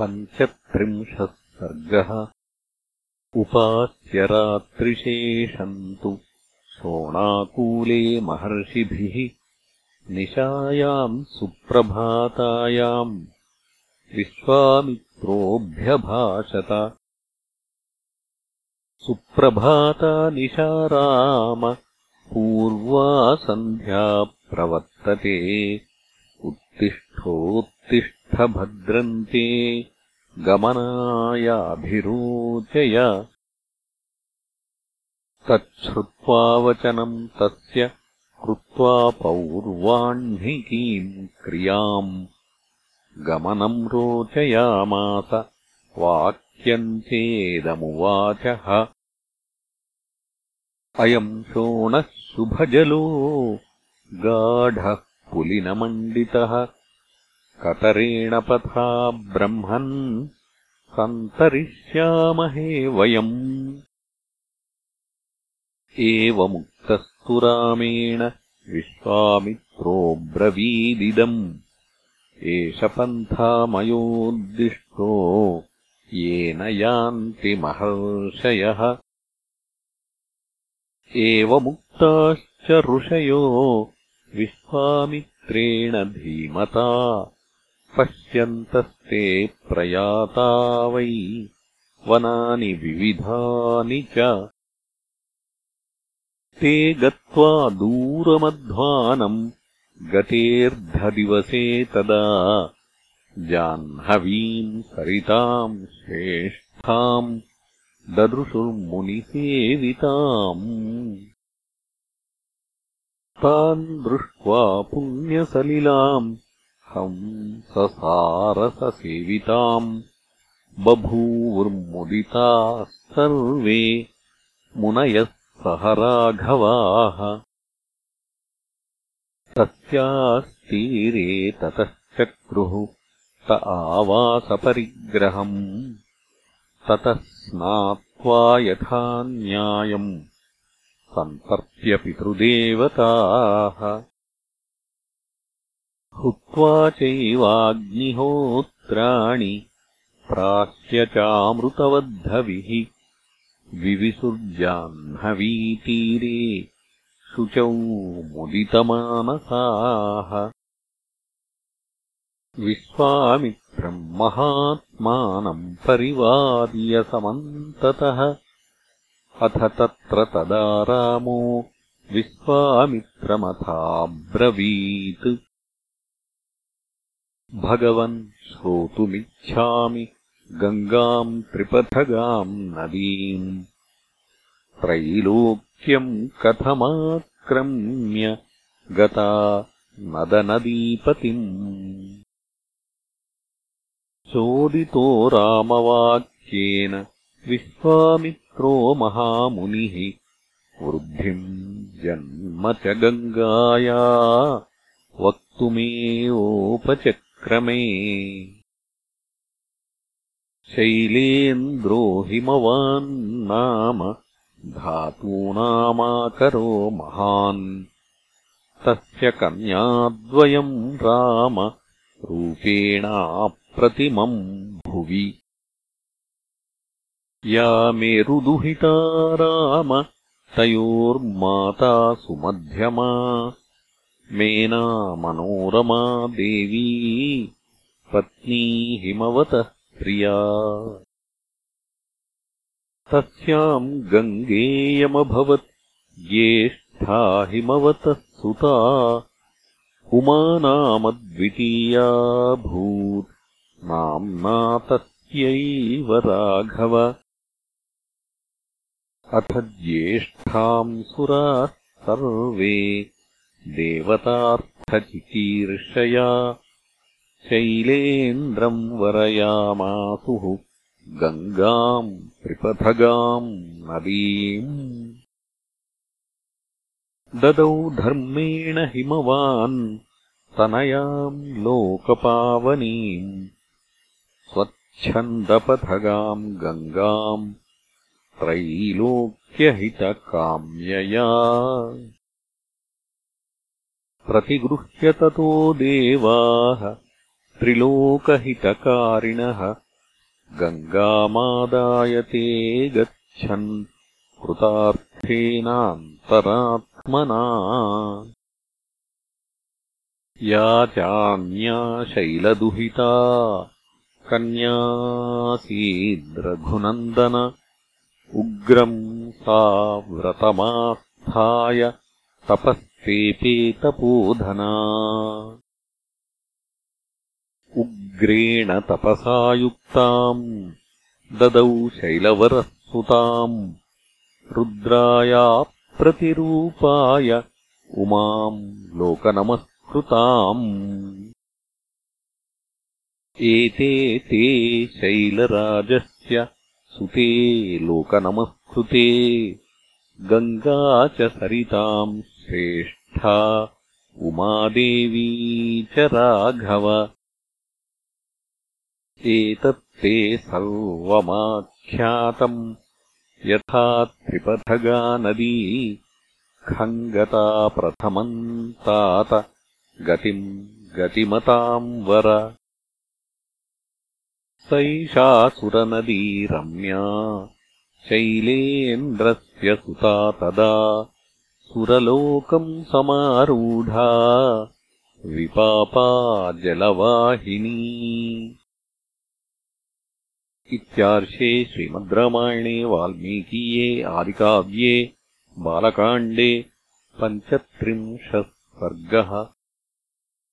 पञ्चत्रिंशः सर्गः उपास्य रात्रिशेषम् तु शोणाकूले महर्षिभिः निशायाम् सुप्रभातायाम् विश्वामित्रोऽभ्यभाषत। सुप्रभाता निशाराम पूर्वा सन्ध्या प्रवर्तते उत्तिष्ठोत्तिष्ठभद्रन्ते गमनायाभिरोचय। तच्छ्रुत्वा वचनम् तस्य कृत्वा पौर्वाह्निकीम् क्रियाम् गमनम् रोचयामास वाक्यन्तेदमुवाचः। अयम् शोणः शुभजलो गाढः पुलिनमण्डितः कतरेण पथा ब्रह्मन् सन्तरिष्यामहे वयम्। एवमुक्तस्तु रामेण विश्वामित्रोऽब्रवीदिदम् एष पन्था मयोद्दिष्टो येन यान्ति महर्षयः। एवमुक्ताश्च ऋषयो विश्वामित्रेण धीमता पश्यन्तस्ते प्रयाता वै वनानि विविधानि च। ते गत्वा दूरमध्वानम् गतेऽर्धदिवसे तदा जाह्नवीम् सरिताम् श्रेष्ठाम् ददृशुर्मुनिसेविताम्। तान् दृष्ट्वा पुण्यसलिलाम् हंससारससेविताम्। बभूवुर्मुदिताः सर्वे मुनयः सह राघवाः। तस्यास्तीरे ततश्चक्रुः त आवासपरिग्रहम्। ततः स्नात्वा यथा न्यायम् सन्तर्प्य पितृदेवताः हुत्वा चैवाग्निहोत्राणि प्राह्य चामृतवद्धविः विविसुर्जाह्नवीतीरे शुचौ मुदितमानसाः। विश्वामित्रम् महात्मानम् परिवार्यसमन्ततः अथ तत्र तदा रामो विश्वामित्रमथाब्रवीत् भगवन् श्रोतुमिच्छामि गङ्गाम् त्रिपथगाम् नदीम् त्रैलोक्यम् कथमाक्रम्य गता नदनदीपतिम् चोदितो रामवाक्येन विश्वामित्रो महामुनिः वृद्धिम् जन्म च गङ्गाया वक्तुमेवोपचक्रमे शैलेन्द्रो हिमवान् नाम धातूनामाकरो महान्। तस्य कन्याद्वयम् राम रूपेणाप्रतिमम् भुवि। या मेरुदुहिता राम तयोर्माता सुमध्यमा मेना मनोरमा देवी पत्नी हिमवतः प्रिया। तस्याम् गङ्गेयमभवत् ज्येष्ठा हिमवतः सुता उमानामद्वितीया भूत् नाम्ना तस्यैव राघव। अथ ज्येष्ठाम् सुराः सर्वे देवतार्थचिकीर्षया शैलेन्द्रम् वरयामासुः गङ्गाम् त्रिपथगाम् नदीम् ददौ धर्मेण हिमवान् तनयाम् लोकपावनीम् स्वच्छन्दपथगाम् गङ्गाम् त्रैलोक्यहितकाम्यया प्रतिगृह्य ततो देवाः त्रिलोकहितकारिणः। गङ्गामादायते गच्छन् कृतार्थेनान्तरात्मना। या चान्या शैलदुहिता कन्यासीद्रघुनन्दन उग्रम् सा व्रतमास्थाय तपःसेपेतपोधना उग्रेण तपसा युक्ताम् ददौ शैलवरः रुद्रायाप्रतिरूपाय उमाम् लोकनमस्कृताम्। एते ते शैलराजस्य सुते लोकनमस्कृते गङ्गा च सरिताम् श्रेष्ठा उमादेवी च राघव। एतत्ते सर्वमाख्यातम्। यथा त्रिपथगा नदी खङ्गता प्रथमम् तात गतिम् गतिमताम् वर। सैषासुरनदी रम्या शैलेन्द्रस्य सुता तदा सुरलोकम् समारूढा विपापा जलवाहिनी इत्यार्षे श्रीमद् रामायणे वाल्मीकीये आदिकाव्ये बालकाण्डे पञ्चत्रिंशः सर्गः